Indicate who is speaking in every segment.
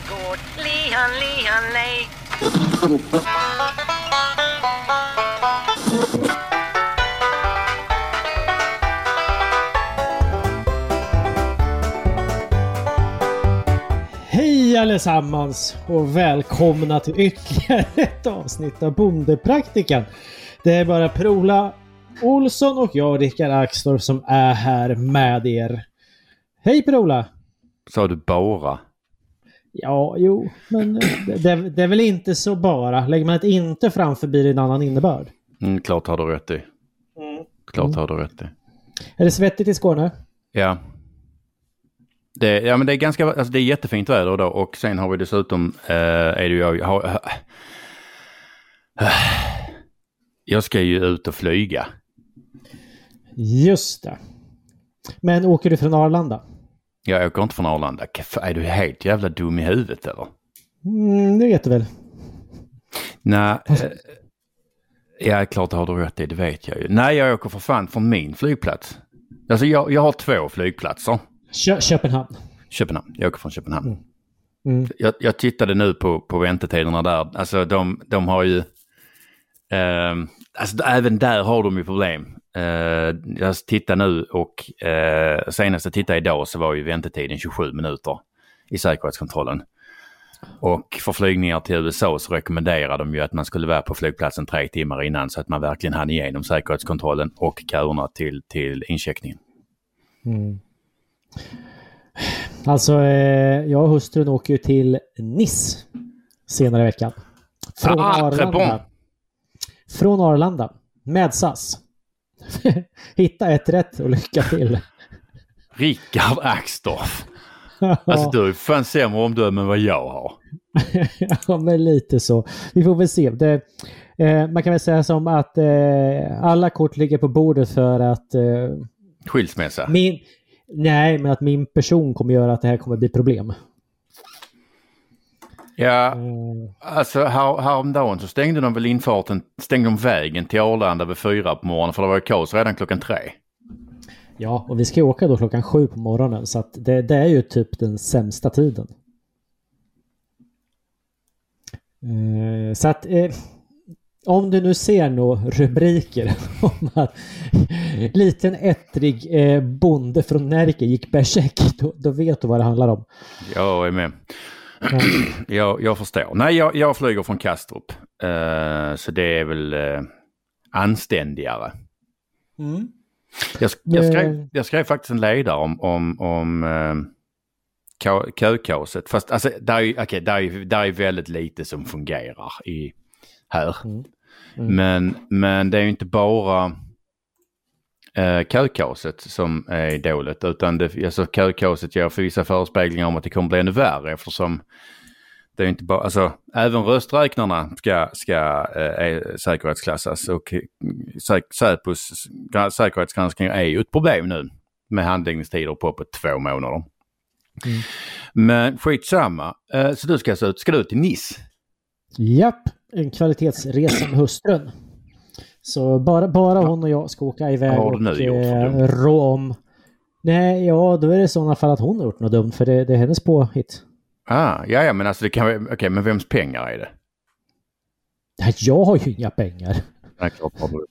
Speaker 1: gård. Lihan, lihan, lej.
Speaker 2: Hej allesammans och välkomna till ytterligare ett avsnitt av Bondepraktiken. Det är bara Prola Olsson och jag, Rickard Axdorff, som är här med er. Hej Prola!
Speaker 3: Sa du bara?
Speaker 2: Ja, jo, men det, det är väl inte så bara. Lägger man ett inte framför blir det en annan innebörd.
Speaker 3: Mm, klart har du rätt i. Klart har du rätt i.
Speaker 2: Är det svettigt i Skåne?
Speaker 3: Ja. Det, ja men det är ganska, alltså det är jättefint väder idag och sen har vi dessutom, eh, är det jag, har, jag ska ju ut och flyga.
Speaker 2: Just det. Men åker du från Arlanda?
Speaker 3: Jag åker inte från Arlanda. Är du helt jävla dum i huvudet eller?
Speaker 2: Mm, det vet du väl?
Speaker 3: Nej, eh, ja klart har du rätt i, det vet jag ju. Nej, jag åker för fan från min flygplats. Alltså jag, jag har två flygplatser.
Speaker 2: Kö Köpenhamn.
Speaker 3: Köpenhamn, jag åker från Köpenhamn.
Speaker 2: Mm. Mm.
Speaker 3: Jag, jag tittade nu på, på väntetiderna där. Alltså de, de har ju... Eh, alltså även där har de ju problem. Eh, jag tittar nu och eh, senast jag tittade idag så var ju väntetiden 27 minuter i säkerhetskontrollen. Och för flygningar till USA så rekommenderar de ju att man skulle vara på flygplatsen tre timmar innan så att man verkligen hann igenom säkerhetskontrollen och köerna till, till incheckningen.
Speaker 2: Mm. Alltså, eh, jag och hustrun åker ju till Nice senare i veckan. Från
Speaker 3: Ah,
Speaker 2: Arlanda. Från Arlanda. Med SAS. Hitta ett rätt och lycka till.
Speaker 3: Rickard Axdorff. Alltså du är fan sämre omdöme än vad jag har.
Speaker 2: ja, men lite så. Vi får väl se. Det, eh, man kan väl säga som att eh, alla kort ligger på bordet för att eh,
Speaker 3: Skilsmässa.
Speaker 2: min, Nej, men att min person kommer göra att det här kommer bli problem.
Speaker 3: Ja,
Speaker 2: Mm.
Speaker 3: alltså här, häromdagen så stängde de väl infarten, stängde de vägen till Arlanda vid fyra på morgonen för det var ju kaos redan klockan tre.
Speaker 2: Ja, och vi ska åka då klockan sju på morgonen så att det, det är ju typ den sämsta tiden. Eh, så att eh, om du nu ser några rubriker om att liten ettrig eh, bonde från Närke gick bärsärk, då, då vet du vad det handlar om.
Speaker 3: Jag är med. jag, jag förstår. Nej, jag, jag flyger från Kastrup. Eh, så det är väl uh, anständigare. Jag, jag, skrev, jag skrev faktiskt en ledare om, om, om uh, kö- kökaoset. Fast alltså, där är, okej, där, är, där är väldigt lite som fungerar i, här.
Speaker 2: Mm. Mm.
Speaker 3: Men, men det är ju inte bara uh, kökaoset som är dåligt. Utan det, alltså, kökaoset ger för vissa förespeglingar om att det kommer bli ännu värre eftersom det är inte bara, alltså även rösträknarna ska, ska eh, säkerhetsklassas och eh, Sä- Säpos gra- säkerhetsgranskningar är ju ett problem nu med handläggningstider på uppåt två månader.
Speaker 2: Mm.
Speaker 3: Men skitsamma, eh, så du ska alltså ut, ska du ut till Nice?
Speaker 2: Japp, en kvalitetsresa med hustrun. Så bara, bara hon och jag ska åka iväg och eh, rå om. Nej, ja, då är det i sådana fall att hon har gjort något dumt för det, det är hennes påhitt.
Speaker 3: Ah, ja, ja, men alltså det kan okej, men vems pengar är det?
Speaker 2: Jag har ju inga pengar.
Speaker 3: Nej, klart har du.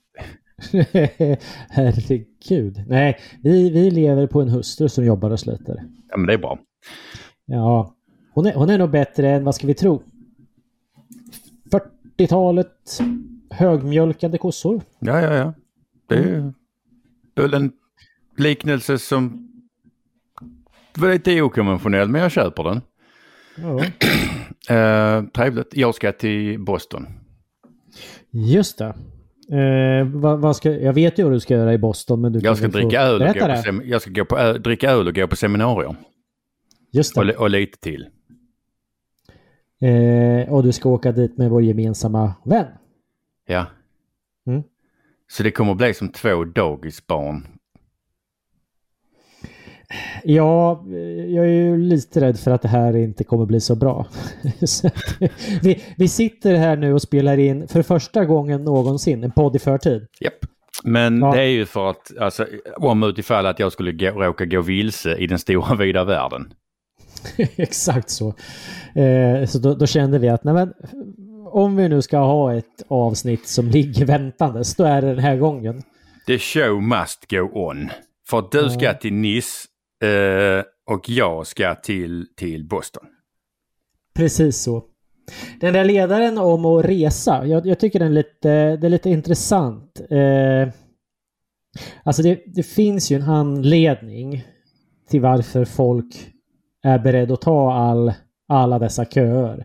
Speaker 2: Herregud. Nej, vi, vi lever på en hustru som jobbar och sliter.
Speaker 3: Ja, men det är bra.
Speaker 2: Ja, hon är, hon är nog bättre än vad ska vi tro? 40-talet högmjölkande kossor.
Speaker 3: Ja, ja, ja. Det är ju väl en liknelse som var lite okonventionell, men jag köper den.
Speaker 2: Ja.
Speaker 3: Eh, trevligt. Jag ska till Boston.
Speaker 2: Just det. Eh, vad, vad ska, jag vet ju vad du ska göra i Boston men du
Speaker 3: Jag ska dricka öl och, gå på,
Speaker 2: det.
Speaker 3: jag ska gå på ö- dricka öl och gå på seminarier.
Speaker 2: Just
Speaker 3: Och,
Speaker 2: det.
Speaker 3: li- och lite till.
Speaker 2: Eh, och du ska åka dit med vår gemensamma vän.
Speaker 3: Ja.
Speaker 2: Mm.
Speaker 3: Så det kommer bli som två dagisbarn.
Speaker 2: Ja, jag är ju lite rädd för att det här inte kommer bli så bra. så att, vi, vi sitter här nu och spelar in för första gången någonsin en podd i förtid.
Speaker 3: Japp. Men
Speaker 2: Ja.
Speaker 3: det är ju för att, alltså, om utifall att jag skulle gå, råka gå vilse i den stora vida världen.
Speaker 2: Exakt så. Eh, så då, då, kände vi att nej men, om vi nu ska ha ett avsnitt som ligger väntandes, då är det den här gången.
Speaker 3: The show must go on. För du ska till Nice eh, och jag ska till, till Boston.
Speaker 2: Precis så. Den där ledaren om att resa, jag, jag tycker den är lite, det är lite intressant. Eh, alltså det, det finns ju en anledning till varför folk är beredda att ta all, alla dessa köer.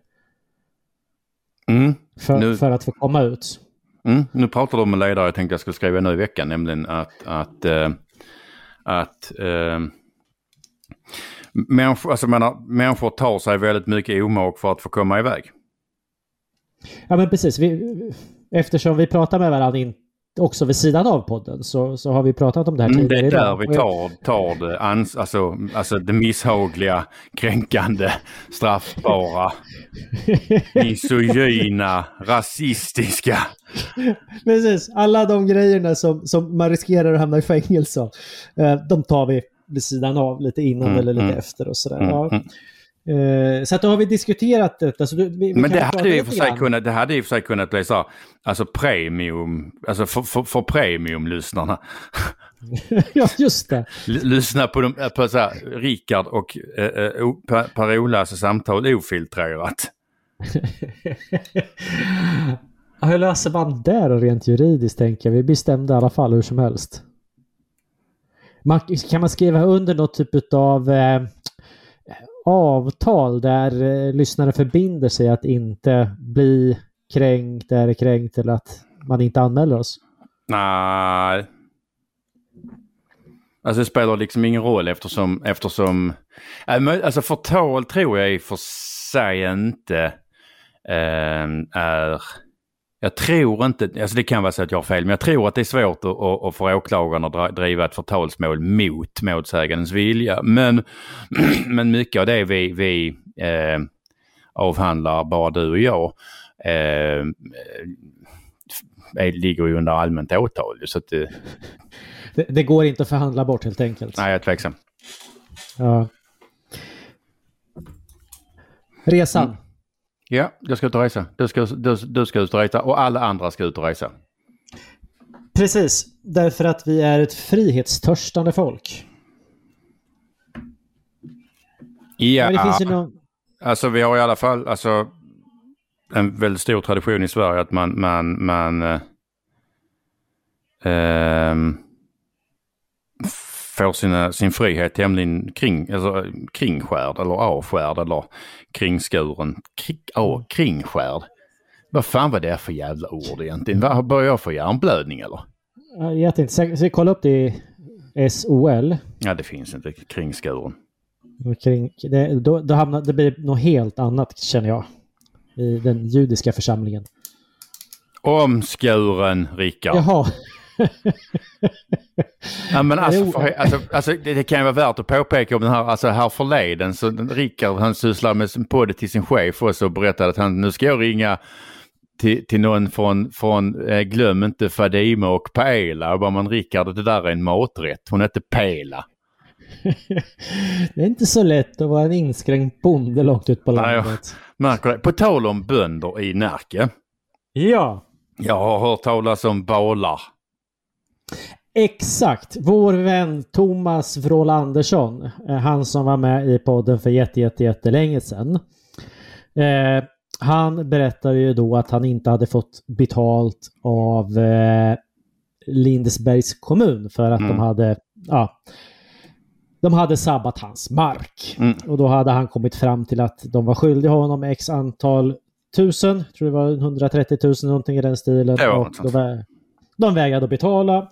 Speaker 3: Mm.
Speaker 2: För, nu, för att få komma ut.
Speaker 3: Mm, nu pratar du om en ledare jag tänkte jag skulle skriva nu i veckan, nämligen att, att, äh, att äh, människor, alltså menar, människor tar sig väldigt mycket omak för att få komma iväg.
Speaker 2: Ja men precis. Vi, eftersom vi pratar med varandra in, också vid sidan av podden så, så har vi pratat om det här tidigare
Speaker 3: mm, Det är där vi tar, tar det, ans, alltså, alltså det misshagliga, kränkande, straffbara, misogyna, rasistiska.
Speaker 2: Precis, alla de grejerna som, som man riskerar att hamna i fängelse av. Eh, de tar vi vid sidan av lite innan mm, eller lite mm. efter och sådär. Mm, ja. Uh, så att då har vi diskuterat detta. Så vi, vi
Speaker 3: Men det hade, i för sig kunnat, det hade i och för sig kunnat bli så, alltså premium, alltså för, för, för premiumlyssnarna.
Speaker 2: ja, just det.
Speaker 3: L lyssna på, de, på så här, Rickard och uh, Per-Olas samtal ofiltrerat.
Speaker 2: Hur löser man det då rent juridiskt tänker jag? Vi bestämde i alla fall hur som helst. Man, kan man skriva under något typ av eh, avtal där eh, lyssnare förbinder sig att inte bli kränkt eller kränkt eller att man inte anmäler oss?
Speaker 3: Nej. Alltså det spelar liksom ingen roll eftersom, eftersom eh, alltså förtal tror jag i och för sig inte äh, är jag tror inte, alltså det kan vara så att jag har fel, men jag tror att det är svårt att, att, att få åklagaren att driva ett förtalsmål mot målsägandens vilja. Men, men mycket av det vi, vi eh, avhandlar, bara du och jag, eh, ligger ju under allmänt åtal. Så att det,
Speaker 2: det, det, går inte att förhandla bort helt enkelt.
Speaker 3: Nej, jag är tveksam.
Speaker 2: Ja. Resan. Mm.
Speaker 3: Ja, jag ska ut och resa. Du ska, du, du ska ut och resa och alla andra ska ut och resa.
Speaker 2: Precis, därför att vi är ett frihetstörstande folk.
Speaker 3: Ja, det finns ju någon... alltså vi har i alla fall alltså, en väldigt stor tradition i Sverige att man, man, man äh, äh, får sina, sin frihet tämligen kring, alltså, kringskärd eller avskärd eller kringskuren. Kring, oh, kringskärd. Vad fan var det för jävla ord egentligen? Vad Börjar jag få hjärnblödning eller?
Speaker 2: Jag tänkte, ska vi kolla upp det i SOL?
Speaker 3: Ja, det finns inte. Kringskuren.
Speaker 2: Kring, det, då, då hamnar, det blir något helt annat känner jag. I den judiska församlingen.
Speaker 3: Omskuren, Rickard.
Speaker 2: Jaha
Speaker 3: ja, men alltså, för, alltså, alltså, det, det kan ju vara värt att påpeka om den här, alltså här förleden så Rickard han sysslar med podden till sin chef och så berättade att han nu ska jag ringa till, till någon från, från eh, glöm inte Fadima och Paela. Och bara man Rickard det där är en maträtt, hon heter Pela.
Speaker 2: det är inte så lätt att vara en inskränkt bonde långt ut på landet.
Speaker 3: Nej, märker det. På tal om bönder i Närke.
Speaker 2: Ja.
Speaker 3: Jag har hört talas om balar.
Speaker 2: Exakt. Vår vän Thomas Vrål Andersson, eh, han som var med i podden för jätte, jätte, jättelänge sedan. Eh, han berättade ju då att han inte hade fått betalt av eh, Lindesbergs kommun för att mm. de hade ja, de hade sabbat hans mark. Mm. Och då hade han kommit fram till att de var skyldiga honom x antal tusen, tror det var 130 000 någonting i den stilen.
Speaker 3: Det
Speaker 2: och de, de vägrade att betala.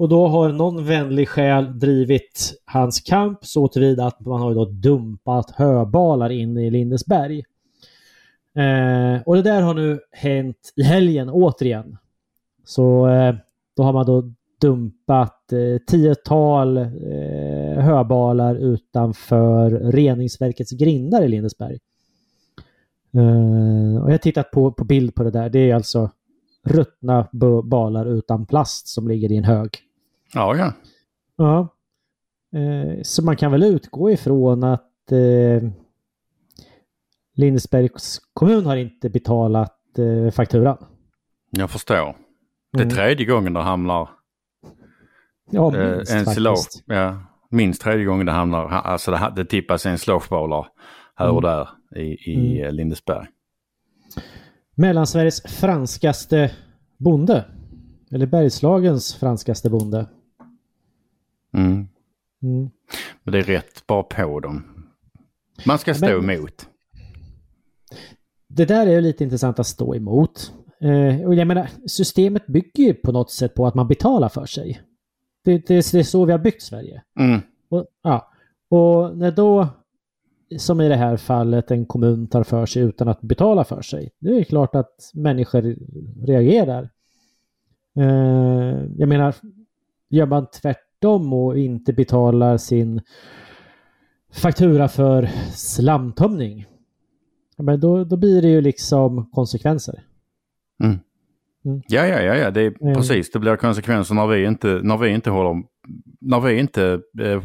Speaker 2: Och då har någon vänlig själ drivit hans kamp så tillvida att man har då dumpat höbalar in i Lindesberg. Eh, och det där har nu hänt i helgen återigen. Så eh, då har man då dumpat eh, tiotal eh, höbalar utanför reningsverkets grindar i Lindesberg. Eh, och jag har tittat på, på bild på det där. Det är alltså ruttna balar utan plast som ligger i en hög.
Speaker 3: Ja, ja.
Speaker 2: Ja. Eh, så man kan väl utgå ifrån att eh, Lindesbergs kommun har inte betalat eh, fakturan.
Speaker 3: Jag förstår. Det är
Speaker 2: Mm.
Speaker 3: tredje gången det hamnar
Speaker 2: Ja,
Speaker 3: eh,
Speaker 2: minst
Speaker 3: en silage. Ja, minst tredje gången det hamnar, alltså det, det tippas en slagebalar här och där i, i
Speaker 2: Mm.
Speaker 3: eh, Lindesberg.
Speaker 2: Mellansveriges franskaste bonde. Eller Bergslagens franskaste bonde.
Speaker 3: Mm. Men det är rätt bra på dem. Man ska stå
Speaker 2: Men-
Speaker 3: emot.
Speaker 2: Det där är lite intressant att stå emot. Eh, och jag menar, systemet bygger ju på något sätt på att man betalar för sig. Det, det, det är så vi har byggt Sverige.
Speaker 3: Mm.
Speaker 2: Och, ja. och när då, som i det här fallet, en kommun tar för sig utan att betala för sig. Det är klart att människor reagerar. Eh, jag menar, gör man tvärtom och inte betalar sin faktura för slamtömning. Men då, då blir det ju liksom konsekvenser.
Speaker 3: Mm.
Speaker 2: Mm.
Speaker 3: Ja, ja, ja, ja, det är
Speaker 2: Mm.
Speaker 3: precis. Det blir konsekvenser när vi inte, när vi inte håller, när vi inte eh,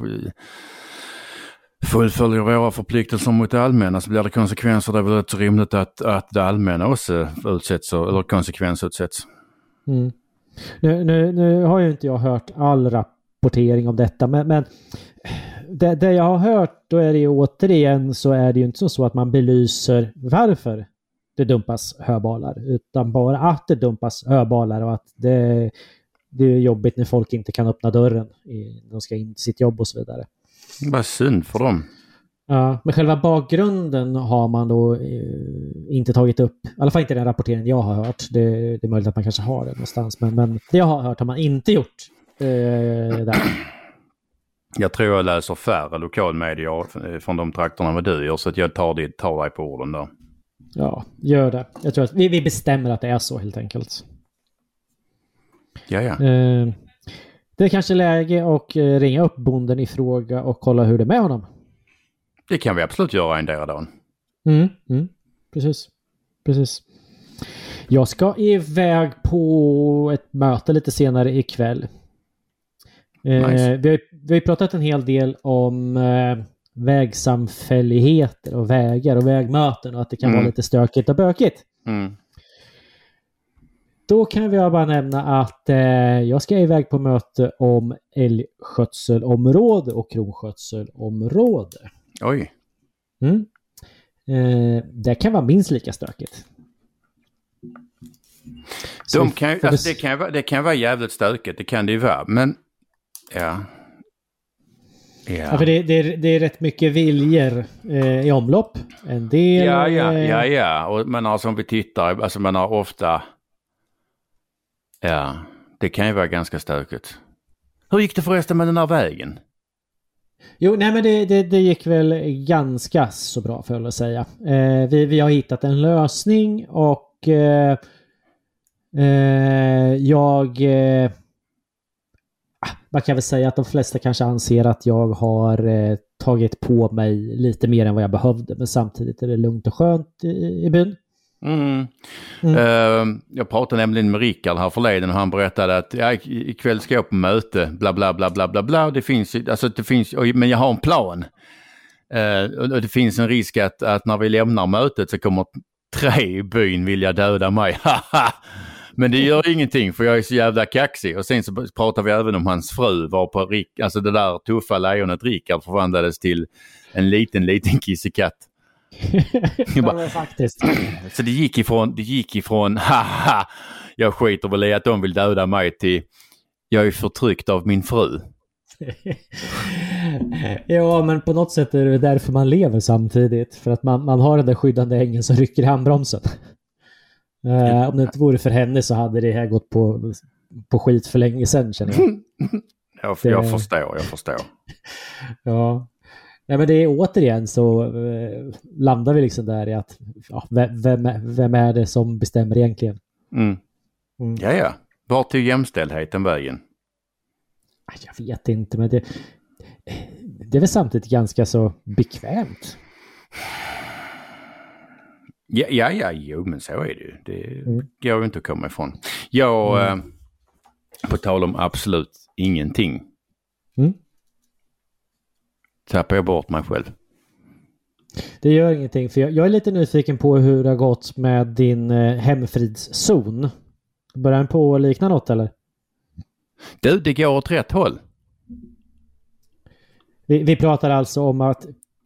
Speaker 3: fullföljer våra förpliktelser mot det allmänna så blir det konsekvenser. Det är väl rätt rimligt att, att det allmänna också utsätts, eller konsekvensutsätts.
Speaker 2: Mm. Nu, nu, nu har ju inte jag hört all rapportering om detta, men, men det, det jag har hört, då är det ju återigen så är det ju inte så att man belyser varför det dumpas höbalar, utan bara att det dumpas höbalar och att det, det är jobbigt när folk inte kan öppna dörren. i- De ska in till sitt jobb och så vidare.
Speaker 3: Vad synd för dem.
Speaker 2: Ja, men själva bakgrunden har man då eh, inte tagit upp. I alla fall inte den rapporteringen jag har hört. Det, det är möjligt att man kanske har det någonstans. Men, men det jag har hört har man inte gjort. Eh, där.
Speaker 3: Jag tror jag läser färre lokalmedier från de trakterna än vad du gör så att jag tar, det, tar dig på orden där.
Speaker 2: Ja, gör det. Jag tror att vi, vi bestämmer att det är så helt enkelt.
Speaker 3: Ja, ja.
Speaker 2: Eh, det är kanske läge att eh, ringa upp bonden i fråga och kolla hur det är med honom.
Speaker 3: Det kan vi absolut göra en del dagen.
Speaker 2: Mm, mm, precis. Precis. Jag ska iväg på ett möte lite senare ikväll. Eh,
Speaker 3: Nice.
Speaker 2: vi, har, vi har pratat en hel del om eh, vägsamfälligheter och vägar och vägmöten och att det kan
Speaker 3: Mm.
Speaker 2: vara lite stökigt och bökigt.
Speaker 3: Mm.
Speaker 2: Då kan vi bara nämna att eh, jag ska iväg på möte om älgskötselområde och kronskötselområde.
Speaker 3: Oj.
Speaker 2: Mm. Eh, det kan vara minst lika stökigt.
Speaker 3: De kan, alltså, det, kan, det kan vara jävligt stökigt, det kan det ju vara. Men ja.
Speaker 2: Ja,
Speaker 3: Ja,
Speaker 2: för det, det, är, det är rätt mycket viljor eh, i omlopp. En del...
Speaker 3: ja, ja,
Speaker 2: eh,
Speaker 3: ja, ja. Och, men alltså om vi tittar, alltså man har ofta... Ja, det kan ju vara ganska stökigt. Hur gick det förresten med den här vägen?
Speaker 2: Jo, nej men det, det, det gick väl ganska så bra jag väl säga. Eh, vi, vi har hittat en lösning och eh, eh, jag... Man kan väl säga att de flesta kanske anser att jag har eh, tagit på mig lite mer än vad jag behövde. Men samtidigt är det lugnt och skönt i, i byn.
Speaker 3: Mm.
Speaker 2: Mm.
Speaker 3: Eh, jag pratade nämligen med Rickard här förleden och han berättade att ja, ik- ikväll ska jag på möte, bla bla bla bla bla bla. Det finns, alltså det finns, men jag har en plan. Eh, och och det finns en risk att, att när vi lämnar mötet så kommer tre i byn vilja döda mig. Men det gör ingenting för jag är så jävla kaxig. Och sen så pratar vi även om hans fru var på Rick, alltså det där tuffa lejonet Rickard förvandlades till en liten, liten kissekatt.
Speaker 2: faktiskt.
Speaker 3: Så det gick ifrån, det gick ifrån haha, jag skiter väl i att de vill döda mig till jag är förtryckt av min fru.
Speaker 2: ja, men på något sätt är det därför man lever samtidigt. För att man, man har den där skyddande ängeln som rycker i handbromsen. Eh, om det inte vore för henne så hade det här gått på, på skit för länge sedan känner jag.
Speaker 3: Jag,
Speaker 2: Det-
Speaker 3: jag förstår, jag förstår.
Speaker 2: Ja. Ja, men det är återigen så eh, landar vi liksom där i att ja, vem, vem, är- vem är det som bestämmer egentligen?
Speaker 3: Mm.
Speaker 2: Mm.
Speaker 3: Ja, ja. Vart tog jämställdheten vägen?
Speaker 2: Aj, Jag vet inte, men det, det är väl samtidigt ganska så bekvämt.
Speaker 3: Ja, ja, ja, jo men så är det ju. Det
Speaker 2: Mm.
Speaker 3: går ju inte att komma ifrån. Jag, eh, på tal om absolut ingenting,
Speaker 2: Mm.
Speaker 3: tappar jag bort mig själv.
Speaker 2: Det gör ingenting för jag, jag är lite nyfiken på hur det har gått med din eh, hemfridszon. Börjar den på att likna något eller?
Speaker 3: Du, det går åt rätt håll.
Speaker 2: Vi, vi pratar alltså om att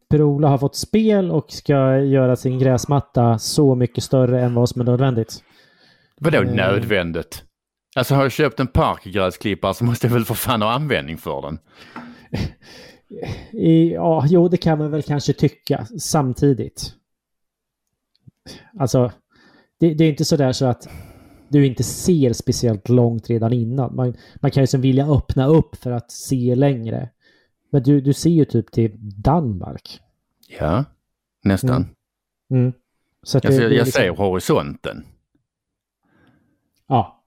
Speaker 2: Per-Ola har fått spel och ska göra sin gräsmatta så mycket större än vad som är nödvändigt.
Speaker 3: Vadå
Speaker 2: Mm.
Speaker 3: nödvändigt? Alltså har jag köpt en parkgräsklippare så måste jag väl för fan ha användning för den.
Speaker 2: I, ja, jo, det kan man väl kanske tycka samtidigt. Alltså, det, det är inte sådär så att du inte ser speciellt långt redan innan. Man, man kan ju som vilja öppna upp för att se längre. Men du, du ser ju typ till Danmark.
Speaker 3: Ja, nästan.
Speaker 2: Mm. Mm. Så att det-
Speaker 3: jag,
Speaker 2: det är
Speaker 3: jag
Speaker 2: liksom-
Speaker 3: ser horisonten.
Speaker 2: Ja.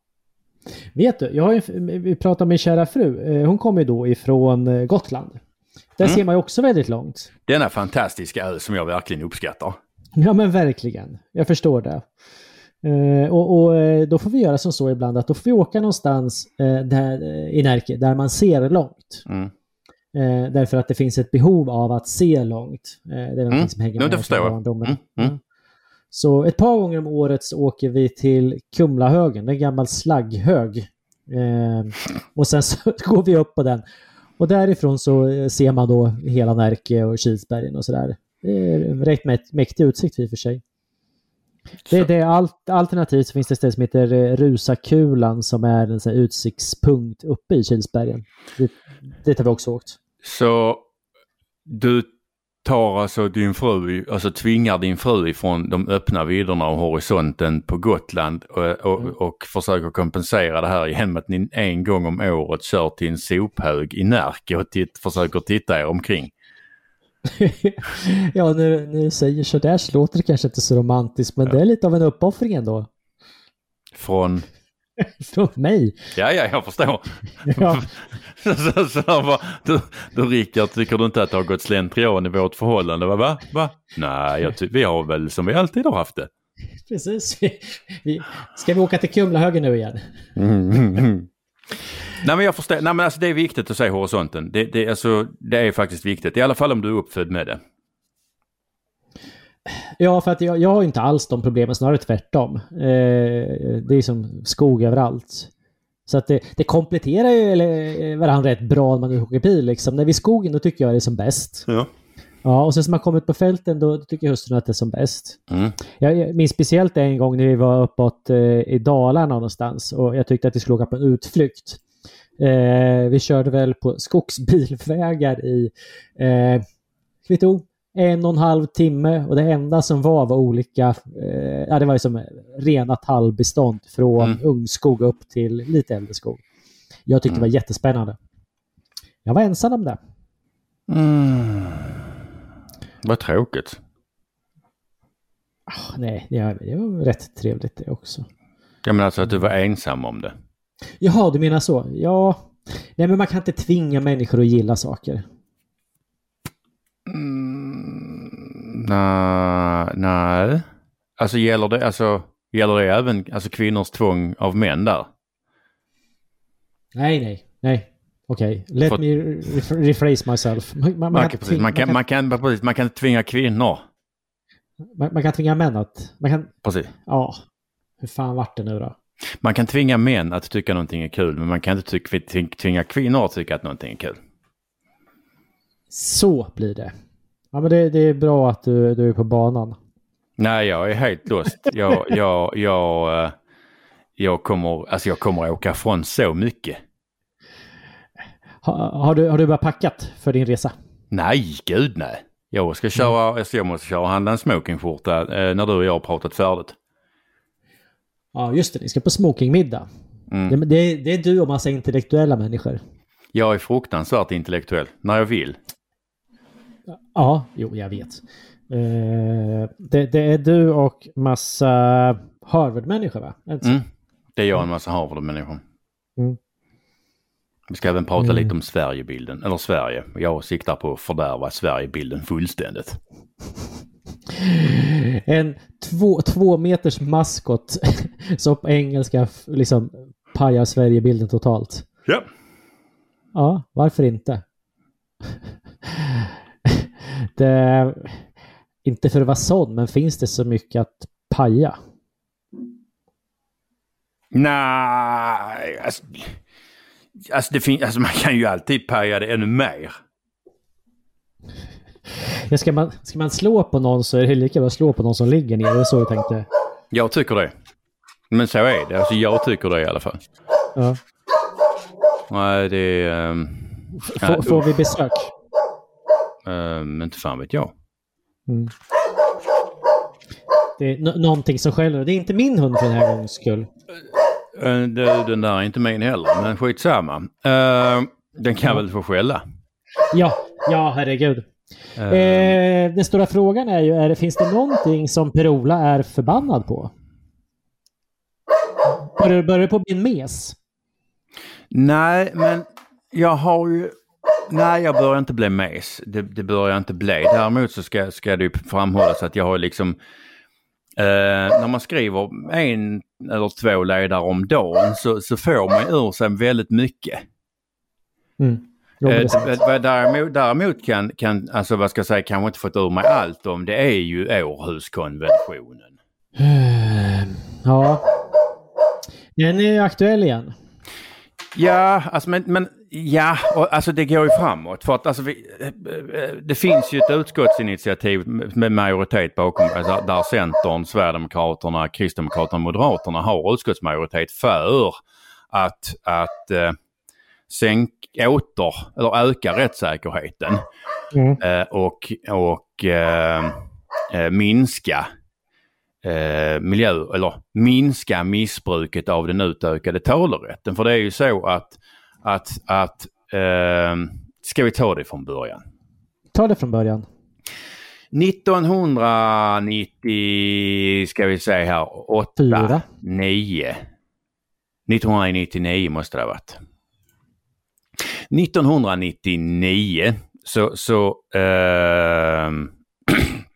Speaker 2: Vet du, jag har ju, vi pratade med min kära fru. Eh, Hon kommer ju då ifrån eh, Gotland. Där
Speaker 3: Mm.
Speaker 2: ser man ju också väldigt långt.
Speaker 3: Denna fantastiska ö som jag verkligen uppskattar.
Speaker 2: Ja men verkligen. Jag förstår det. Eh, och, och då får vi göra som så ibland att då får vi åka någonstans eh, där, i Närke där man ser långt.
Speaker 3: Mm.
Speaker 2: Eh, därför att det finns ett behov av att se långt. Eh, det är någonting
Speaker 3: Mm.
Speaker 2: som hänger med
Speaker 3: det förstår
Speaker 2: från barndomen.
Speaker 3: Mm, mm.
Speaker 2: Så ett par gånger om året så åker vi till Kumlahögen, det en gammal slagghög. Eh, och sen så går vi upp på den. Och därifrån så eh, ser man då hela Närke och Kilsbergen och sådär. Det är rätt mä- mäktig utsikt i och för sig. Det, det är allt, alternativt så finns det ett ställe som heter eh, Rusakulan som är en sån utsiktspunkt uppe i Kilsbergen. Det, det har vi också åkt.
Speaker 3: Så du tar alltså din fru, alltså tvingar din fru ifrån de öppna vidderna och horisonten på Gotland och, och,
Speaker 2: Mm.
Speaker 3: och försöker kompensera det här genom att ni en gång om året kör till en sophög i Närke och titt, försöker titta er omkring.
Speaker 2: ja, när, när du säger sådär så låter det kanske inte så romantiskt, men det är lite av en uppoffring ändå.
Speaker 3: Från,
Speaker 2: Från mig.
Speaker 3: ja ja jag förstår.
Speaker 2: Ja,
Speaker 3: så, så, så, bara, du, du Rickard, tycker du inte att det har gått slentrian i vårt förhållande? Va? Va? Va? Nej, vi har väl som vi alltid har haft det.
Speaker 2: precis. Vi, ska vi åka till Kumlahögen nu igen?
Speaker 3: Nej men jag förstår, nej men alltså det är viktigt att se horisonten. Det, det, alltså, det är faktiskt viktigt, i alla fall om du är uppfödd med det.
Speaker 2: Ja, för att jag, jag har inte alls de problemen, snarare tvärtom. Eh, det är som skog överallt. Så att det, det kompletterar ju eller, eh, varandra rätt bra när man åker bil. Liksom. När vi är i skogen då tycker jag det är som bäst.
Speaker 3: Ja.
Speaker 2: Ja, och sen som man kommer ut på fälten då tycker hustrun att det är som bäst.
Speaker 3: Mm.
Speaker 2: Jag, jag minns speciellt en gång när vi var uppåt eh, i Dalarna någonstans och jag tyckte att vi skulle åka på en utflykt. Eh, vi körde väl på skogsbilvägar i eh, vi tog en och en halv timme och det enda som var var olika, eh, ja det var ju som rena tallbestånd från
Speaker 3: Mm.
Speaker 2: ungskog upp till lite äldre skog. Jag tyckte det var jättespännande. Jag var ensam om det.
Speaker 3: Mm. Vad tråkigt.
Speaker 2: Ah, nej, det var, det var rätt trevligt det också.
Speaker 3: Jag menar alltså att du var ensam om det.
Speaker 2: Jaha, du menar så? Ja. Nej, men man kan inte tvinga människor att gilla saker.
Speaker 3: Nej, nej. Alltså gäller det, alltså, gäller det även alltså, kvinnors tvång av män där?
Speaker 2: Nej, nej, nej. Okej, let
Speaker 3: För-
Speaker 2: me re- rephrase myself. Man, man, man,
Speaker 3: Man
Speaker 2: kan
Speaker 3: precis, man, kan,
Speaker 2: man, kan,
Speaker 3: man, kan, precis, man kan inte tvinga kvinnor.
Speaker 2: man, man kan tvinga män att... Man kan...
Speaker 3: Precis.
Speaker 2: Ja. Hur fan vart det nu då?
Speaker 3: Man kan tvinga män att tycka någonting är kul men man kan inte tvinga kvinnor att tycka att någonting är kul.
Speaker 2: Så blir det. Ja, men det, det är bra att du, du är på banan.
Speaker 3: Nej, jag är helt lost. Jag, jag, jag, eh, jag, kommer, alltså jag kommer åka från så mycket.
Speaker 2: Ha, har, du, har du börjat packat för din resa?
Speaker 3: Nej, gud nej. Jag ska köra, alltså jag måste köra och handla en smokingskjorta eh, när du och jag har pratat färdigt.
Speaker 2: Ja, just det. Ni ska på smokingmiddag.
Speaker 3: Mm.
Speaker 2: Det, det, det är du och massa intellektuella människor.
Speaker 3: Jag är fruktansvärt intellektuell när jag vill.
Speaker 2: Ja, jo, jag vet. Eh, det, det är du och massa Harvard-människor, va?
Speaker 3: Mm. Det är jag och en massa Harvard-människor.
Speaker 2: Mm.
Speaker 3: Vi ska även prata
Speaker 2: Mm.
Speaker 3: lite om Sverigebilden, eller Sverige. Jag siktar på att fördärva Sverigebilden fullständigt.
Speaker 2: En två, två meters maskot som på engelska liksom pajar Sverigebilden totalt.
Speaker 3: Ja.
Speaker 2: Ja, varför inte? det, inte för att vara sån, men finns det så mycket att paja?
Speaker 3: Nej, alltså, alltså, det fin- alltså man kan ju alltid paja det ännu mer.
Speaker 2: Ja, ska, man, ska man slå på någon så är det lika bra att slå på någon som ligger ner. Det är så jag tänkte.
Speaker 3: Jag tycker det. Men så är det. Alltså jag tycker det i alla fall.
Speaker 2: Ja.
Speaker 3: Nej, det är... Um,
Speaker 2: F- får vi besök?
Speaker 3: Um, inte fan vet jag.
Speaker 2: Mm. Det är n- någonting som skäller. Det är inte min hund för den här gångens skull.
Speaker 3: Uh, det, den där är inte min heller, men skitsamma. Uh, den kan väl få skälla.
Speaker 2: Ja, ja herregud.
Speaker 3: Uh,
Speaker 2: Eh, den stora frågan är ju, är, det- finns det någonting som Per-Ola är förbannad på? Börjar det på en mes?
Speaker 3: Nej, men jag har ju... Nej, jag börjar inte bli mes. Det, det börjar jag inte bli. Däremot så ska, ska det ju framhållas att jag har liksom... Eh, när man skriver en eller två ledare om dagen så, så får man ur sig väldigt mycket.
Speaker 2: Mm.
Speaker 3: Eh, däremot, däremot kan, kan, alltså vad ska jag säga, kanske inte fått ur mig allt om det är ju Århuskonventionen.
Speaker 2: Eh, Ja. Den är ju aktuell igen.
Speaker 3: Ja, alltså men, men ja, och, alltså det går ju framåt. För att alltså vi, eh, det finns ju ett utskottsinitiativ med majoritet bakom, alltså, där Centern, Sverigedemokraterna, Kristdemokraterna och Moderaterna har utskottsmajoritet för att, att eh, sänk, åter, eller öka rättssäkerheten
Speaker 2: Mm.
Speaker 3: eh, och, och eh, eh, minska eh, miljö, eller minska missbruket av den utökade talerätten. För det är ju så att, att, att eh, ska vi ta det från början?
Speaker 2: Ta det från början.
Speaker 3: 1990, ska vi säga här, 8,
Speaker 2: Fyra.
Speaker 3: 9. 1999 måste det ha varit. 1999 så, så, ehm,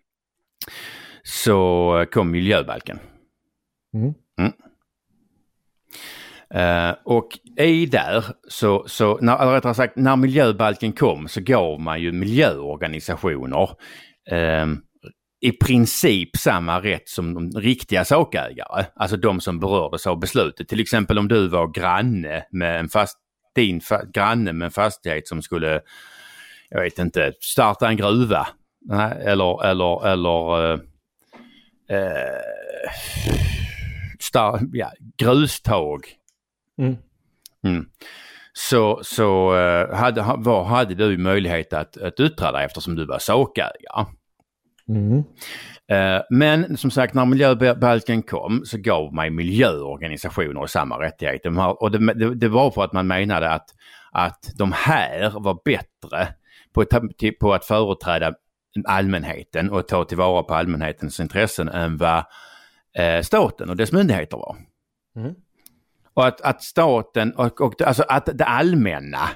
Speaker 3: så kom miljöbalken.
Speaker 2: Mm.
Speaker 3: Uh, och i där så, så när, eller rättare sagt, när miljöbalken kom så gav man ju miljöorganisationer uh, i princip samma rätt som de riktiga sakägare. Alltså de som berördes av beslutet. Till exempel om du var granne med en fast, din fa, granne med en fastighet som skulle, jag vet inte, starta en gruva. Eller, eller, eller uh, star, ja, grustag
Speaker 2: Mm.
Speaker 3: Mm. Så, så eh, hade, ha- var, hade du möjlighet att, att yttra dig eftersom du var sakägare.
Speaker 2: Mm.
Speaker 3: Eh, Men som sagt när miljöbalken kom så gav mig miljöorganisationer samma rättigheter. De har- Och det, det, det var för att man menade att, att de här var bättre på, på att företräda allmänheten och ta tillvara på allmänhetens intressen än vad eh, staten och dess myndigheter var.
Speaker 2: Mm.
Speaker 3: Och att, att staten och, och alltså att det allmänna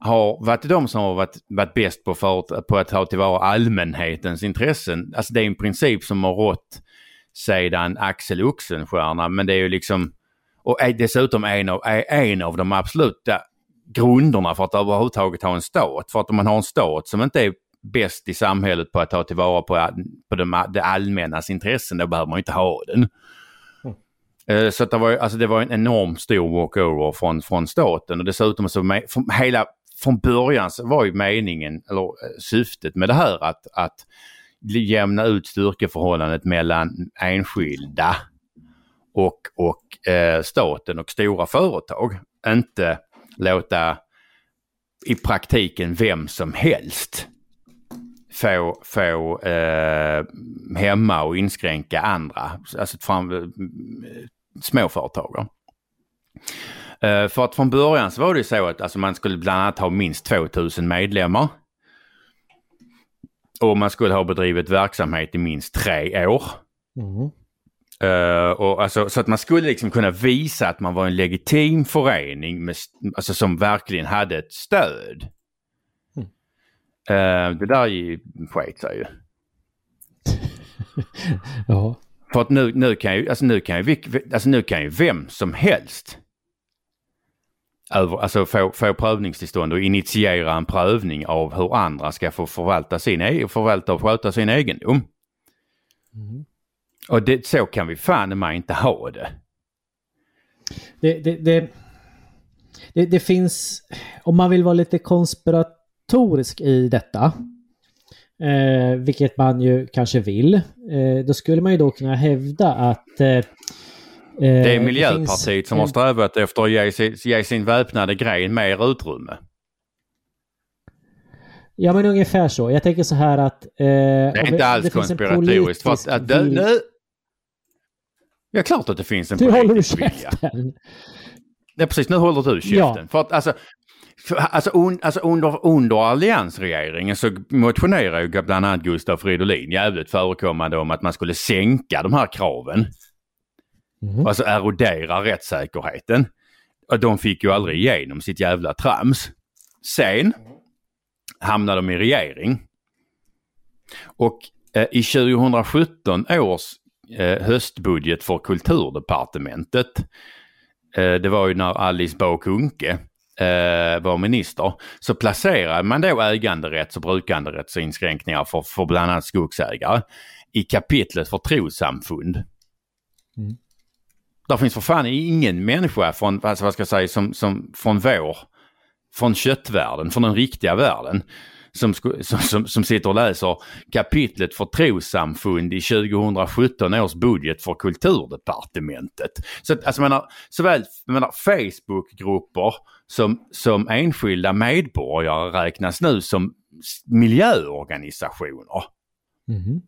Speaker 3: har varit de som har varit, varit bäst på, för, på att ta tillvara allmänhetens intressen. Alltså det är en princip som har rått sedan Axel Oxenstierna men det är ju liksom och är dessutom en av, är en av de absoluta grunderna för att överhuvudtaget ha en stat. För att om man har en stat som inte är bäst i samhället på att ta tillvara på, på de, det allmännas intressen, då behöver man inte ha den. Eh, så att det, var, alltså det var en enormt stor walkover från, från staten och dessutom så med, från, hela, från början så var ju meningen, eller eh, syftet med det här att, att jämna ut styrkeförhållandet mellan enskilda och, och eh, staten och stora företag. Inte låta i praktiken vem som helst få, få eh, hämma och inskränka andra, alltså fram, eh, småföretagare. Eh, för att från början så var det ju så att alltså, man skulle bland annat ha minst 2000 medlemmar. Och man skulle ha bedrivit verksamhet i minst tre år.
Speaker 2: Mm.
Speaker 3: Eh, och alltså, så att man skulle liksom kunna visa att man var en legitim förening med, alltså, som verkligen hade ett stöd.
Speaker 2: Mm.
Speaker 3: Eh, det där sket sig ju.
Speaker 2: Ja.
Speaker 3: För att nu, nu, kan ju, alltså nu, kan ju, alltså nu kan ju vem som helst över, alltså få, få prövningstillstånd och initiera en prövning av hur andra ska få förvalta sin, e- förvalta och sköta sin egendom.
Speaker 2: Mm.
Speaker 3: Och det, så kan vi fan man inte ha det.
Speaker 2: Det, det, det, det, det finns, om man vill vara lite konspiratorisk i detta, eh, vilket man ju kanske vill, eh, då skulle man ju då kunna hävda att eh,
Speaker 3: det är Miljöpartiet som har strävat efter att ge, sin, ge sin väpnade gren mer utrymme.
Speaker 2: Ja men ungefär så. Jag tänker så här att... Eh,
Speaker 3: det är inte alls konspiratoriskt. För att, det, nu... Ja, klart att det finns en
Speaker 2: du politisk vilja. Käften.
Speaker 3: Ja, precis. Nu håller du käften. Ja. För att alltså, för, alltså, un, alltså under, under alliansregeringen så motionerade ju bland annat Gustaf Fridolin jävligt förekommande om att man skulle sänka de här kraven. Mm. Alltså erodera rättssäkerheten. Och de fick ju aldrig igenom sitt jävla trams. Sen hamnade de i regering. Och eh, i 2017 års eh, höstbudget för kulturdepartementet, eh, det var ju när Alice Bah Kuhnke eh, var minister, så placerade man då äganderätts och brukanderättsinskränkningar för, för bland annat skogsägare i kapitlet för trossamfund. Mm. Där finns för fan ingen människa från, alltså vad ska jag säga, som, som från vår, från köttvärlden, från den riktiga världen, som, som, som sitter och läser kapitlet för trossamfund i 2017 års budget för kulturdepartementet. Så att, alltså menar, såväl menar, Facebookgrupper som, som enskilda medborgare räknas nu som miljöorganisationer. Mm.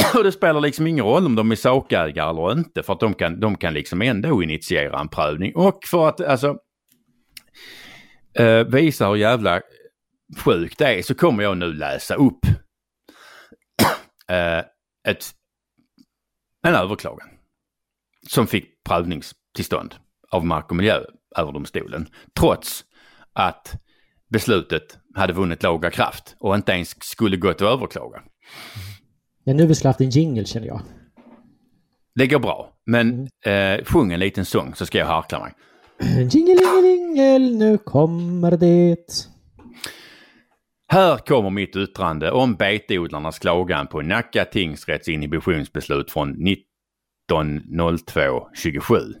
Speaker 3: Och det spelar liksom ingen roll om de är sakägare eller inte för att de kan, de kan liksom ändå initiera en prövning. Och för att alltså eh, visa hur jävla sjukt det är så kommer jag nu läsa upp eh, ett, en överklagan som fick prövningstillstånd av Mark och miljööverdomstolen trots att beslutet hade vunnit laga kraft och inte ens skulle gått att överklaga.
Speaker 2: Ja, nu vi haft en jingle känner jag.
Speaker 3: Det går bra, men mm. eh, sjung en liten sång så ska jag harkla mig.
Speaker 2: Jingelingelingel, nu kommer det.
Speaker 3: Här kommer mitt yttrande om betodlarnas klagan på Nacka tingsrätts inhibitionsbeslut från 1902-27.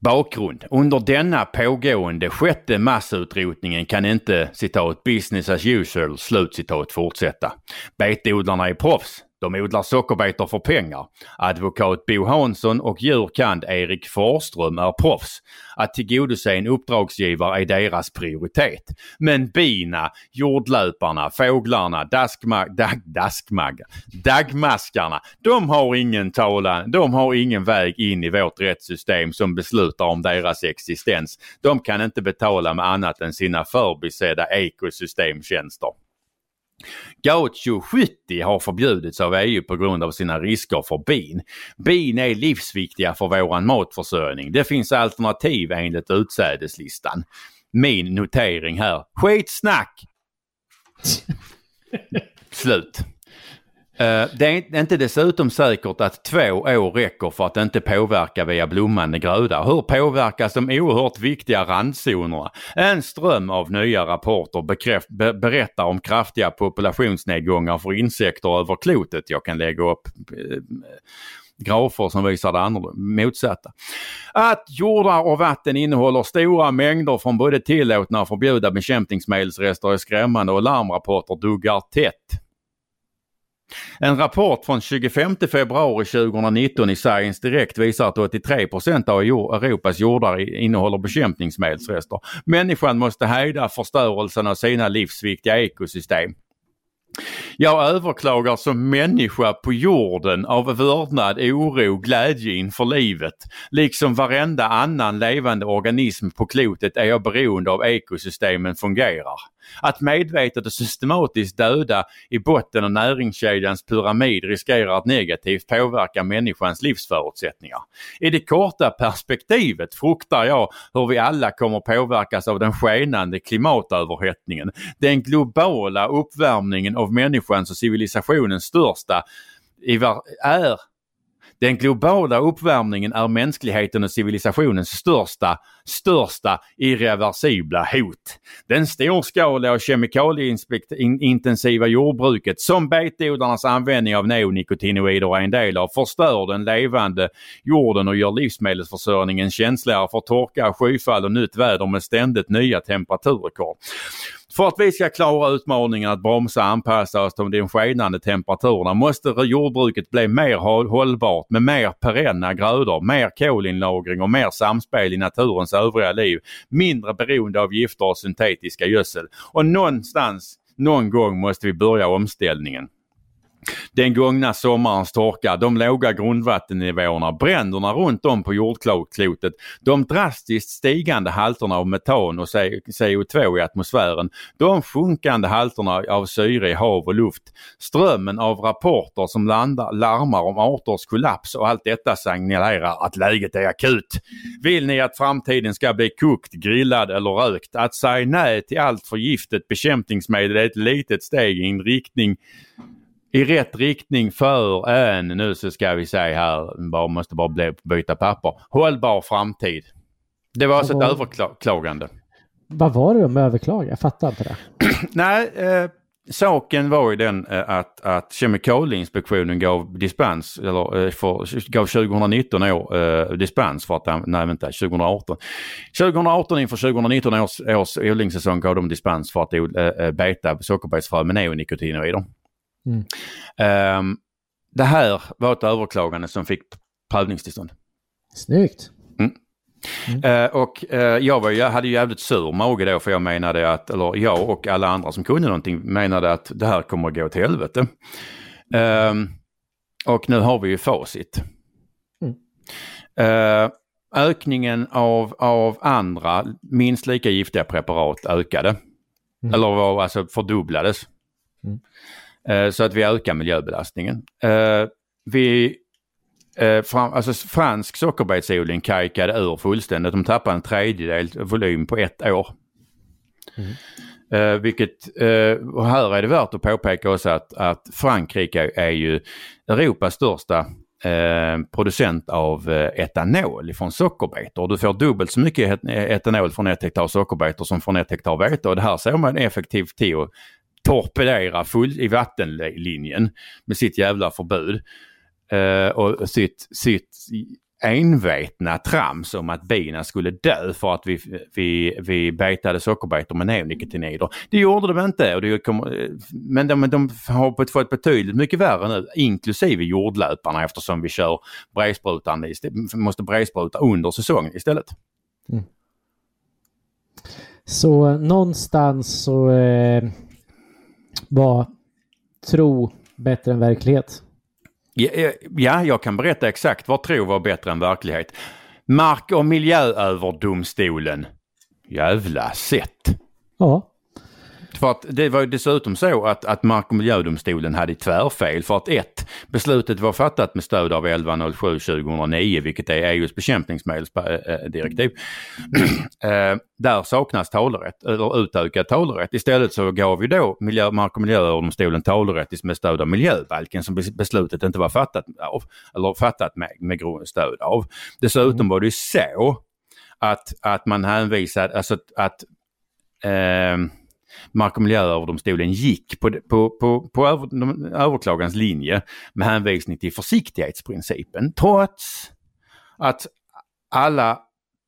Speaker 3: Bakgrund. Under denna pågående sjätte massutrotningen kan inte citat business as usual slutcitat fortsätta. Betodlarna är proffs. De odlar sockerbetor för pengar. Advokat Bo Hansson och djurkand Erik Forström är proffs. Att tillgodose en uppdragsgivare är deras prioritet. Men bina, jordlöparna, fåglarna, daskma, dag, daskmagga, dagmaskarna, de har ingen talan, de har ingen väg in i vårt rättssystem som beslutar om deras existens. De kan inte betala med annat än sina förbisedda ekosystemtjänster. Gaucho 70 har förbjudits av EU på grund av sina risker för bin. Bin är livsviktiga för våran matförsörjning. Det finns alternativ enligt utsädeslistan. Min notering här. Skitsnack! Slut. Eh, det är inte dessutom säkert att två år räcker för att inte påverka via blommande gröda. Hur påverkas de oerhört viktiga randzonerna? En ström av nya rapporter bekräft, be, berättar om kraftiga populationsnedgångar för insekter över klotet. Jag kan lägga upp eh, grafer som visar det motsatta. Att jordar och vatten innehåller stora mängder från både tillåtna och förbjudna bekämpningsmedelsrester är skrämmande och larmrapporter duggar tätt. En rapport från 25 februari 2019 i Science direkt visar att 83% av Europas jordar innehåller bekämpningsmedelsrester. Människan måste hejda förstörelsen av sina livsviktiga ekosystem. Jag överklagar som människa på jorden av vördnad, oro, glädje inför livet. Liksom varenda annan levande organism på klotet är jag beroende av ekosystemen fungerar. Att medvetet och systematiskt döda i botten av näringskedjans pyramid riskerar att negativt påverka människans livsförutsättningar. I det korta perspektivet fruktar jag hur vi alla kommer påverkas av den skenande klimatöverhettningen. Den globala uppvärmningen av människans och civilisationens största är den globala uppvärmningen är mänskligheten och civilisationens största, största irreversibla hot. Den storskaliga och kemikalieintensiva jordbruket som betodlarnas användning av neonikotinoider är en del av förstör den levande jorden och gör livsmedelsförsörjningen känsligare för torka, skyfall och nytt väder med ständigt nya temperaturrekord. För att vi ska klara utmaningen att bromsa och anpassa oss till de skenande temperaturerna måste jordbruket bli mer hållbart med mer perenna grödor, mer kolinlagring och mer samspel i naturens övriga liv. Mindre beroende av gifter och syntetiska gödsel. Och någonstans, någon gång måste vi börja omställningen. Den gångna sommarens torka, de låga grundvattennivåerna, bränderna runt om på jordklotet, de drastiskt stigande halterna av metan och CO2 i atmosfären, de sjunkande halterna av syre i hav och luft, strömmen av rapporter som landar, larmar om arters kollaps och allt detta signalerar att läget är akut. Vill ni att framtiden ska bli kokt, grillad eller rökt? Att säga nej till allt förgiftet bekämpningsmedel är ett litet steg i en riktning i rätt riktning för en, nu så ska vi säga här, bara måste bara byta papper, hållbar framtid. Det var alltså ett överklagande.
Speaker 2: Vad var det de överklagade? Jag fattar inte det.
Speaker 3: Nej, eh, saken var ju den eh, att, att Kemikalieinspektionen gav dispens, eller eh, för, gav 2019 år eh, dispens för att, nej vänta, 2018. 2018 inför 2019 års, års odlingssäsong gav de dispens för att eh, beta sockerbetsfrö med neonikotinoider. Mm. Um, det här var ett överklagande som fick prövningstillstånd.
Speaker 2: Snyggt!
Speaker 3: Mm. Mm. Uh, och uh, jag, var, jag hade ju jävligt sur mage då för jag menade att, eller jag och alla andra som kunde någonting menade att det här kommer att gå till helvete. Uh, och nu har vi ju facit. Mm. Ökningen av, av andra minst lika giftiga preparat ökade. Mm. Eller var, alltså fördubblades. Eh, så att vi ökar miljöbelastningen. Eh, vi, eh, fram, alltså fransk sockerbetsodling kajkade ur fullständigt. De tappade en tredjedel volym på ett år. Mm. Uh, vilket, uh, och här är det värt att påpeka också att, att Frankrike är ju Europas största uh, producent av etanol från sockerbetor. Du får dubbelt så mycket etanol från ett hektar sockerbetor som från ett hektar vete och det här ser man effektivt till att torpedera full i vattenlinjen med sitt jävla förbud. Eh, och sitt, sitt envetna trams om att bina skulle dö för att vi, vi, vi betade sockerbetor med neonikotinoider. Det gjorde de inte. Och det kom, eh, men de, de har fått betydligt mycket värre nu, inklusive jordlöparna eftersom vi kör bredsprutan, måste bredspruta under säsongen istället. Mm.
Speaker 2: Så någonstans så eh, var tro bättre än verklighet?
Speaker 3: Ja, jag kan berätta exakt vad tro var bättre än verklighet. Mark och miljööverdomstolen. Jävla sätt.
Speaker 2: Ja.
Speaker 3: För att det var dessutom så att, att Mark och miljödomstolen hade tvärfel för att ett, beslutet var fattat med stöd av 1107 2009 vilket är EUs bekämpningsmedelsdirektiv. eh, där saknas talerätt, eller utökad talerätt. Istället så gav vi då miljö, Mark och miljödomstolen talerätt med stöd av miljöbalken som beslutet inte var fattat av, eller fattat med, med stöd av. Dessutom mm. var det ju så att, att man hänvisade, alltså att eh, Mark och miljööverdomstolen gick på, på, på, på över, överklagans linje med hänvisning till försiktighetsprincipen trots att alla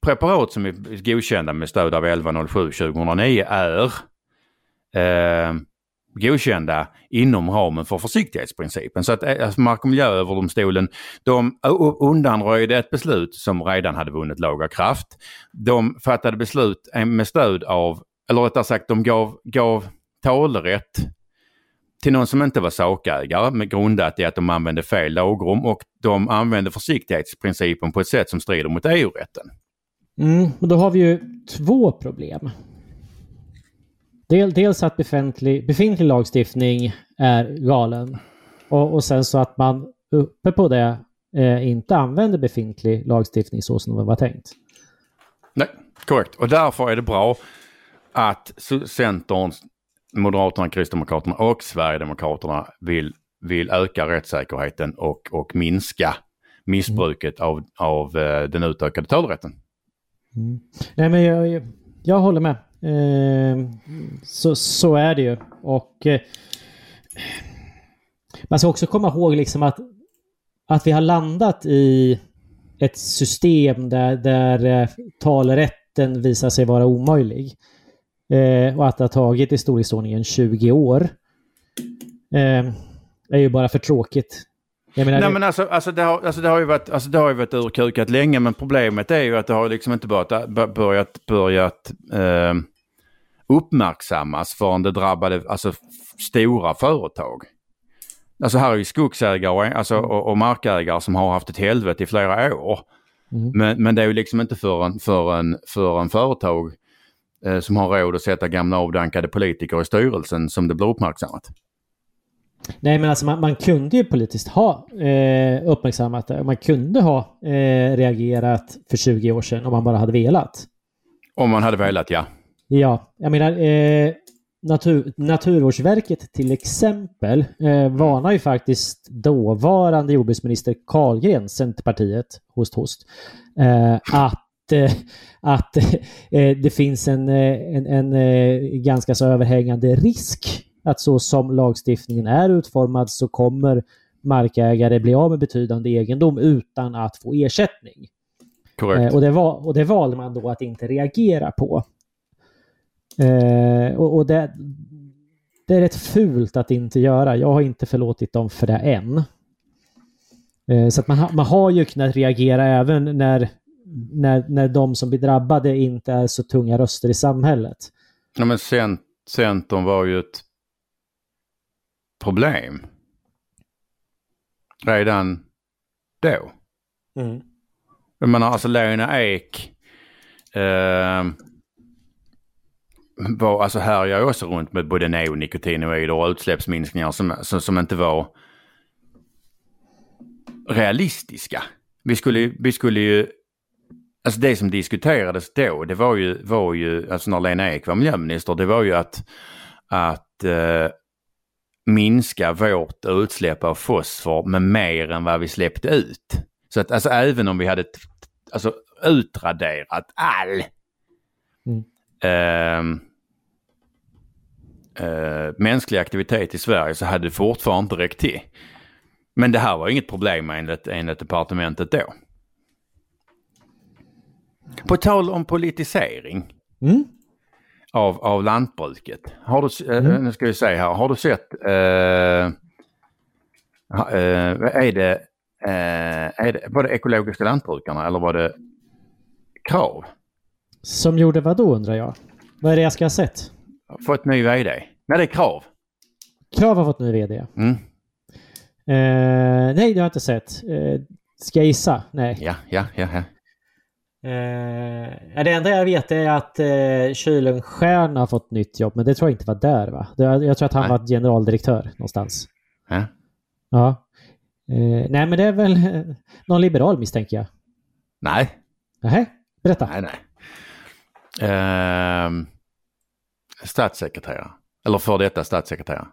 Speaker 3: preparat som är godkända med stöd av 1107 2009 är eh, godkända inom ramen för försiktighetsprincipen. Så att eh, alltså Mark och miljööverdomstolen de undanröjde ett beslut som redan hade vunnit laga kraft. De fattade beslut eh, med stöd av eller rättare sagt de gav, gav talerätt till någon som inte var sakägare med grundat i att de använde fel lagrum och de använde försiktighetsprincipen på ett sätt som strider mot EU-rätten.
Speaker 2: Mm, då har vi ju två problem. Del, dels att befintlig, befintlig lagstiftning är galen och, och sen så att man uppe på det eh, inte använder befintlig lagstiftning så som det var tänkt.
Speaker 3: Nej, korrekt. Och därför är det bra att Centern, Moderaterna, Kristdemokraterna och Sverigedemokraterna vill, vill öka rättssäkerheten och, och minska missbruket av, av eh, den utökade talerätten.
Speaker 2: Mm. Nej men jag, jag, jag håller med. Eh, så, så är det ju. Och eh, man ska också komma ihåg liksom att, att vi har landat i ett system där, där eh, talerätten visar sig vara omöjlig. Eh, och att det har tagit i storleksordningen 20 år. Eh, är ju bara för tråkigt.
Speaker 3: Menar, Nej men alltså, alltså, det har, alltså, det har ju varit, alltså det har ju varit urkukat länge men problemet är ju att det har liksom inte börjat, börjat, börjat eh, uppmärksammas förrän det drabbade alltså, stora företag. Alltså här är ju skogsägare alltså, och, och markägare som har haft ett helvete i flera år. Mm. Men, men det är ju liksom inte för en, för en, för en företag som har råd att sätta gamla avdankade politiker i styrelsen som det blir uppmärksammat.
Speaker 2: Nej men alltså man, man kunde ju politiskt ha eh, uppmärksammat det. Man kunde ha eh, reagerat för 20 år sedan om man bara hade velat.
Speaker 3: Om man hade velat ja.
Speaker 2: Ja, jag menar eh, Natur, Naturvårdsverket till exempel eh, varnar ju faktiskt dåvarande jordbruksminister Carlgren, Centerpartiet, host host, eh, att, eh, att eh, det finns en, eh, en, en eh, ganska så överhängande risk att så som lagstiftningen är utformad så kommer markägare bli av med betydande egendom utan att få ersättning. Och, det var, och det valde man då att inte reagera på. Eh, och, och det, det är rätt fult att inte göra. Jag har inte förlåtit dem för det än. Eh, så att man, man har ju kunnat reagera även när, när, när de som blir drabbade inte är så tunga röster i samhället.
Speaker 3: Ja, men Centern var ju ett problem redan då. Mm. Jag menar alltså Lena Ek eh, var, alltså här jag också runt med både neonikotinoider och utsläppsminskningar som, som, som inte var realistiska. Vi skulle, vi skulle ju, alltså det som diskuterades då, det var ju, var ju alltså när Lena Ek var miljöminister, det var ju att, att eh, minska vårt utsläpp av fosfor med mer än vad vi släppte ut. Så att alltså även om vi hade alltså, utraderat all mm. eh, eh, mänsklig aktivitet i Sverige så hade det fortfarande inte räckt till. Men det här var inget problem enligt, enligt departementet då. På tal om politisering. Mm av, av lantbruket. Har du, eh, mm. nu ska vi se här, har du sett, eh, eh, är, det, eh, är det, var det ekologiska lantbrukarna eller var det Krav?
Speaker 2: Som gjorde vad då undrar jag? Vad är det jag ska ha sett?
Speaker 3: Fått ny VD. Nej, det är Krav.
Speaker 2: Krav har fått ny VD. Mm. Eh, nej, det har jag inte sett. Eh, ska jag gissa? Nej.
Speaker 3: Ja, ja, ja. ja.
Speaker 2: Eh, det enda jag vet är att eh, Kylenstierna har fått nytt jobb, men det tror jag inte var där va? Jag tror att han nej. var generaldirektör någonstans.
Speaker 3: Ja.
Speaker 2: ja. Eh, nej, men det är väl någon liberal misstänker jag.
Speaker 3: Nej.
Speaker 2: Nej, berätta.
Speaker 3: Nej, nej. Eh, statssekreterare. Eller för detta statssekreterare.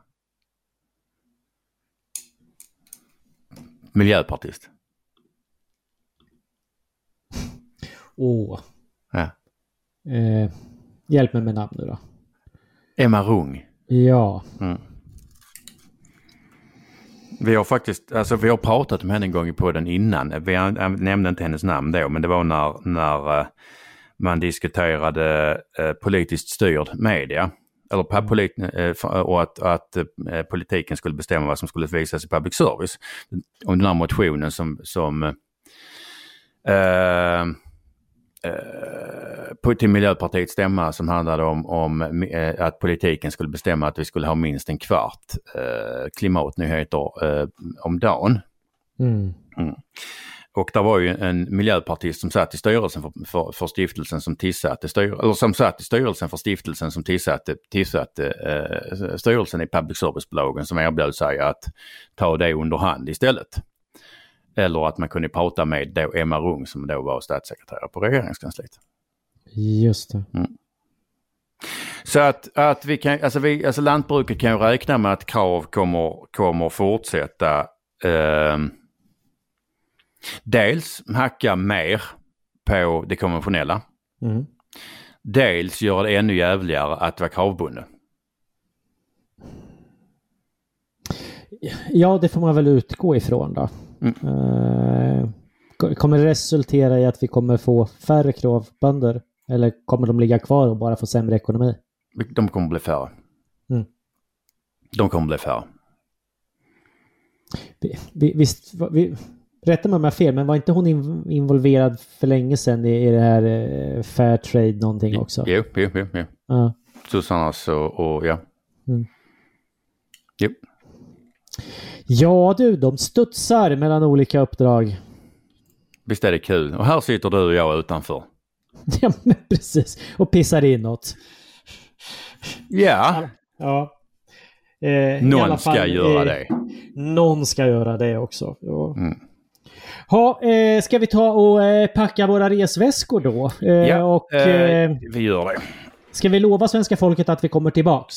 Speaker 3: Miljöpartist.
Speaker 2: Åh.
Speaker 3: Ja.
Speaker 2: Eh, hjälp mig med namn nu då.
Speaker 3: Emma Rung.
Speaker 2: Ja.
Speaker 3: Mm. Vi har faktiskt, alltså vi har pratat om henne en gång i podden innan. Vi nämnde inte hennes namn då, men det var när, när uh, man diskuterade uh, politiskt styrd media. Eller mm. polit, uh, och att, att politiken skulle bestämma vad som skulle visas i public service. Om den här motionen som, som eh, till Miljöpartiets stämma som handlade om, om eh, att politiken skulle bestämma att vi skulle ha minst en kvart eh, klimatnyheter eh, om dagen.
Speaker 2: Mm. Mm.
Speaker 3: Och det var ju en miljöpartist som satt i styrelsen för, för, för stiftelsen som tillsatte styr, eller som satt i styrelsen för stiftelsen som tillsatte, tillsatte eh, styrelsen i public service-bolagen som erbjöd sig att ta det under hand istället. Eller att man kunde prata med då Emma Rung som då var statssekreterare på regeringskansliet.
Speaker 2: Just det.
Speaker 3: Mm. Så att, att vi kan, alltså, vi, alltså lantbruket kan ju räkna med att krav kommer, kommer fortsätta eh, Dels hacka mer på det konventionella.
Speaker 2: Mm.
Speaker 3: Dels göra det ännu jävligare att vara kravbunden.
Speaker 2: Ja, det får man väl utgå ifrån då.
Speaker 3: Mm.
Speaker 2: Ko- kommer det resultera i att vi kommer få färre kravbönder? Eller kommer de ligga kvar och bara få sämre ekonomi?
Speaker 3: De kommer bli färre.
Speaker 2: Mm.
Speaker 3: De kommer bli färre.
Speaker 2: Vi, vi, visst, vi, rätta mig om jag har fel, men var inte hon in, involverad för länge sedan i, i det här eh, fair trade någonting också?
Speaker 3: Jo, jo, jo. Susannas och, och ja.
Speaker 2: Mm.
Speaker 3: Jo.
Speaker 2: Ja du, de studsar mellan olika uppdrag.
Speaker 3: Visst är det kul. Och här sitter du och jag utanför.
Speaker 2: Ja, men precis. Och pissar inåt.
Speaker 3: Ja,
Speaker 2: Ja. Eh,
Speaker 3: någon ska
Speaker 2: fall,
Speaker 3: göra
Speaker 2: eh,
Speaker 3: det.
Speaker 2: Någon ska göra det också. Ja.
Speaker 3: Mm.
Speaker 2: Ha, eh, ska vi ta och eh, packa våra resväskor då? Eh,
Speaker 3: Ja,
Speaker 2: och
Speaker 3: eh,
Speaker 2: eh,
Speaker 3: vi gör det.
Speaker 2: ska vi lova svenska folket att vi kommer tillbaks?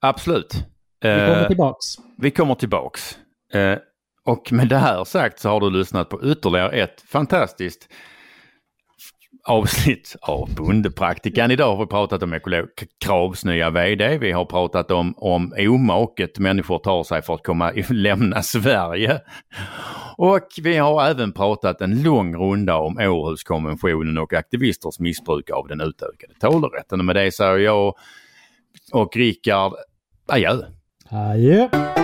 Speaker 3: Absolut.
Speaker 2: Vi kommer
Speaker 3: Eh,
Speaker 2: tillbaks.
Speaker 3: vi kommer tillbaks. Eh, och med det här sagt så har du lyssnat på ytterligare ett fantastiskt avsnitt av Bondepraktikan. Idag har vi pratat om ekolog Kravs nya VD. Vi har pratat om, om omaket människor tar sig för att komma lämna Sverige. Och vi har även pratat en lång runda om Århuskonventionen och aktivisters missbruk av den utökade talerätten. Och med det säger jag och Rickard adjö.
Speaker 2: Adjö.